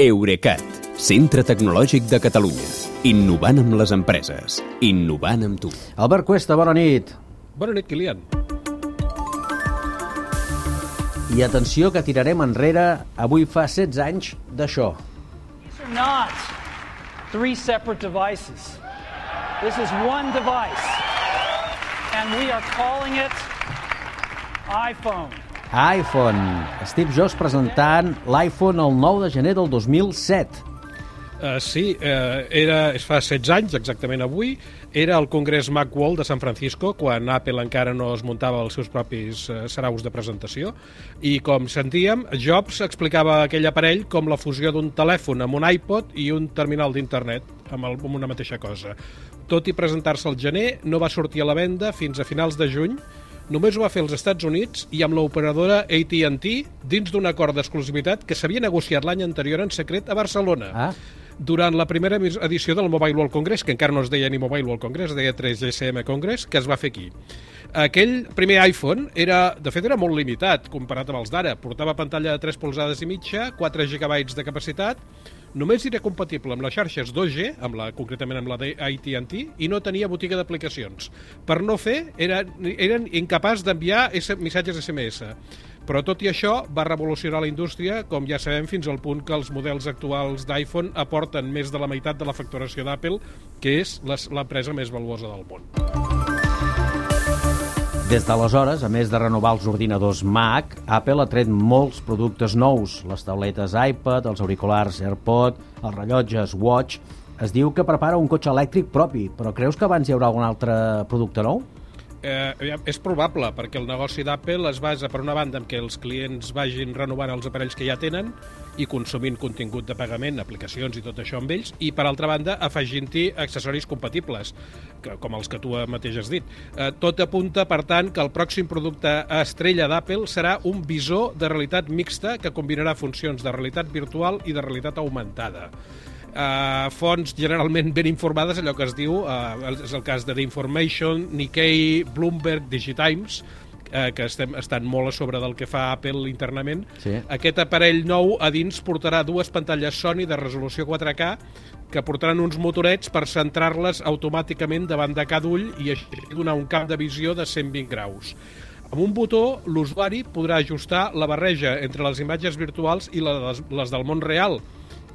Eurecat, centre tecnològic de Catalunya. Innovant amb les empreses. Innovant amb tu. Albert Cuesta, bona nit. Bona nit, Kilian. I atenció que tirarem enrere, avui fa 16 anys d'això. These are not three separate devices. This is one device. And we are calling it iPhone. iPhone. Steve Jobs presentant l'iPhone el 9 de gener del 2007. Uh, sí, uh, era, es fa 16 anys, exactament avui, era el Congrés Macworld de San Francisco, quan Apple encara no es muntava els seus propis uh, saraus de presentació, i com sentíem, Jobs explicava aquell aparell com la fusió d'un telèfon amb un iPod i un terminal d'internet, amb, amb una mateixa cosa. Tot i presentar-se al gener, no va sortir a la venda fins a finals de juny, només ho va fer als Estats Units i amb l'operadora AT&T dins d'un acord d'exclusivitat que s'havia negociat l'any anterior en secret a Barcelona. Ah. Durant la primera edició del Mobile World Congress, que encara no es deia ni Mobile World Congress, es deia 3GSM Congress, que es va fer aquí. Aquell primer iPhone era, de fet, era molt limitat comparat amb els d'ara. Portava pantalla de 3 polzades i mitja, 4 GB de capacitat, només era compatible amb les xarxes 2G, amb la, concretament amb la d'AT&T, i no tenia botiga d'aplicacions. Per no fer, eren, eren incapaç d'enviar missatges SMS. Però tot i això va revolucionar la indústria, com ja sabem, fins al punt que els models actuals d'iPhone aporten més de la meitat de la facturació d'Apple, que és l'empresa més valuosa del món. Des d'aleshores, a més de renovar els ordinadors Mac, Apple ha tret molts productes nous, les tauletes iPad, els auriculars AirPod, els rellotges Watch... Es diu que prepara un cotxe elèctric propi, però creus que abans hi haurà algun altre producte nou? Eh, és probable, perquè el negoci d'Apple es basa, per una banda, en què els clients vagin renovant els aparells que ja tenen i consumint contingut de pagament, aplicacions i tot això amb ells, i, per altra banda, afegint-hi accessoris compatibles, que, com els que tu mateix has dit. Eh, tot apunta, per tant, que el pròxim producte estrella d'Apple serà un visor de realitat mixta que combinarà funcions de realitat virtual i de realitat augmentada uh, fonts generalment ben informades, allò que es diu, uh, és el cas de The Information, Nikkei, Bloomberg, Digitimes, eh, que estem, estan molt a sobre del que fa Apple internament. Sí. Aquest aparell nou a dins portarà dues pantalles Sony de resolució 4K que portaran uns motorets per centrar-les automàticament davant de cada ull i així donar un camp de visió de 120 graus. Amb un botó, l'usuari podrà ajustar la barreja entre les imatges virtuals i les del món real,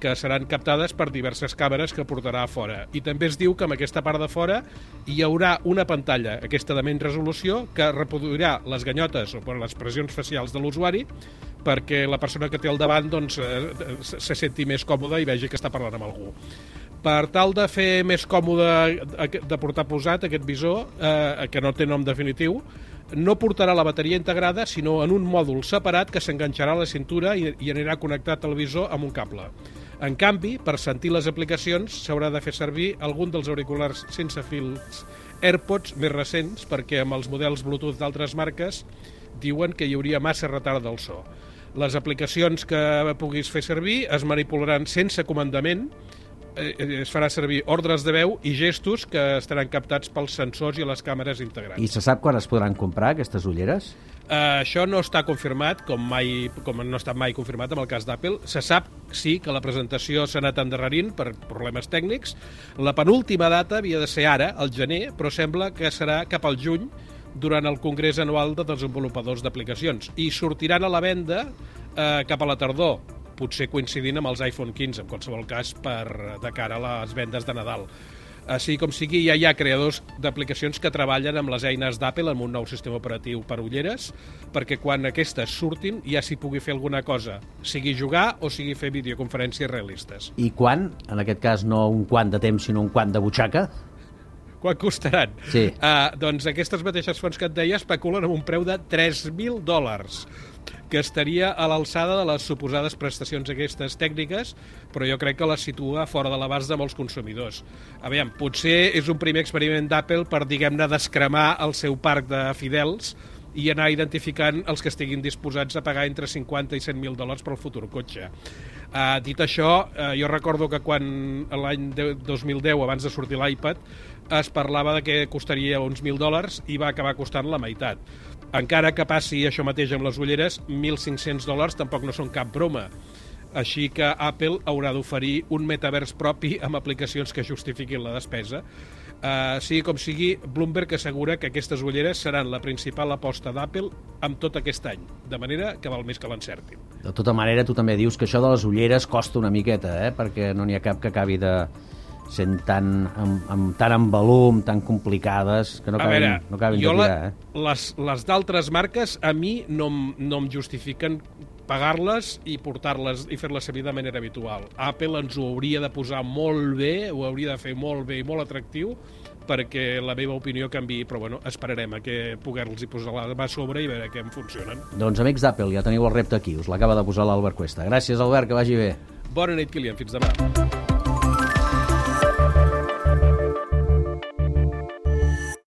que seran captades per diverses càmeres que portarà a fora. I també es diu que amb aquesta part de fora hi haurà una pantalla, aquesta de menys resolució, que reproduirà les ganyotes o les pressions facials de l'usuari perquè la persona que té al davant doncs, eh, se se senti més còmoda i vegi que està parlant amb algú. Per tal de fer més còmode de portar posat aquest visor, eh, que no té nom definitiu, no portarà la bateria integrada, sinó en un mòdul separat que s'enganxarà a la cintura i, i anirà connectat al visor amb un cable. En canvi, per sentir les aplicacions s'haurà de fer servir algun dels auriculars sense fils AirPods més recents perquè amb els models Bluetooth d'altres marques diuen que hi hauria massa retard del so. Les aplicacions que puguis fer servir es manipularan sense comandament, es farà servir ordres de veu i gestos que estaran captats pels sensors i les càmeres integrats. I se sap quan es podran comprar aquestes ulleres? Uh, això no està confirmat, com, mai, com no estat mai confirmat amb el cas d'Apple. Se sap, sí, que la presentació s'ha anat endarrerint per problemes tècnics. La penúltima data havia de ser ara, al gener, però sembla que serà cap al juny, durant el Congrés Anual de Desenvolupadors d'Aplicacions. I sortiran a la venda eh, cap a la tardor, potser coincidint amb els iPhone 15, en qualsevol cas, per, de cara a les vendes de Nadal. Així com sigui, ja hi ha creadors d'aplicacions que treballen amb les eines d'Apple amb un nou sistema operatiu per ulleres, perquè quan aquestes surtin ja s'hi pugui fer alguna cosa, sigui jugar o sigui fer videoconferències realistes. I quan? En aquest cas no un quant de temps, sinó un quant de butxaca? Quan costaran? Sí. Uh, doncs aquestes mateixes fonts que et deia especulen amb un preu de 3.000 dòlars que estaria a l'alçada de les suposades prestacions aquestes tècniques, però jo crec que les situa fora de l'abast de molts consumidors. Aviam, potser és un primer experiment d'Apple per, diguem-ne, descremar el seu parc de fidels i anar identificant els que estiguin disposats a pagar entre 50 i 100.000 dòlars pel futur cotxe. Uh, dit això, uh, jo recordo que quan l'any 2010, abans de sortir l'iPad, es parlava de que costaria uns 1.000 dòlars i va acabar costant la meitat. Encara que passi això mateix amb les ulleres, 1.500 dòlars tampoc no són cap broma. així que Apple haurà d'oferir un metavers propi amb aplicacions que justifiquin la despesa. Uh, sigui com sigui, Bloomberg assegura que aquestes ulleres seran la principal aposta d'Apple amb tot aquest any, de manera que val més que l'encertin. De tota manera, tu també dius que això de les ulleres costa una miqueta, eh? perquè no n'hi ha cap que acabi de sent tan, amb, amb, tan en volum, tan complicades, que no acabin, veure, no acabin de tirar. la, Eh? les, les d'altres marques a mi no, no em justifiquen pagar-les i portar-les i fer-les servir de manera habitual. Apple ens ho hauria de posar molt bé, ho hauria de fer molt bé i molt atractiu perquè la meva opinió canvi, però bueno, esperarem a que poder-los hi posar la mà a sobre i veure què em funcionen. Doncs amics d'Apple, ja teniu el repte aquí, us l'acaba de posar l'Albert Cuesta. Gràcies, Albert, que vagi bé. Bona nit, Kilian, fins demà.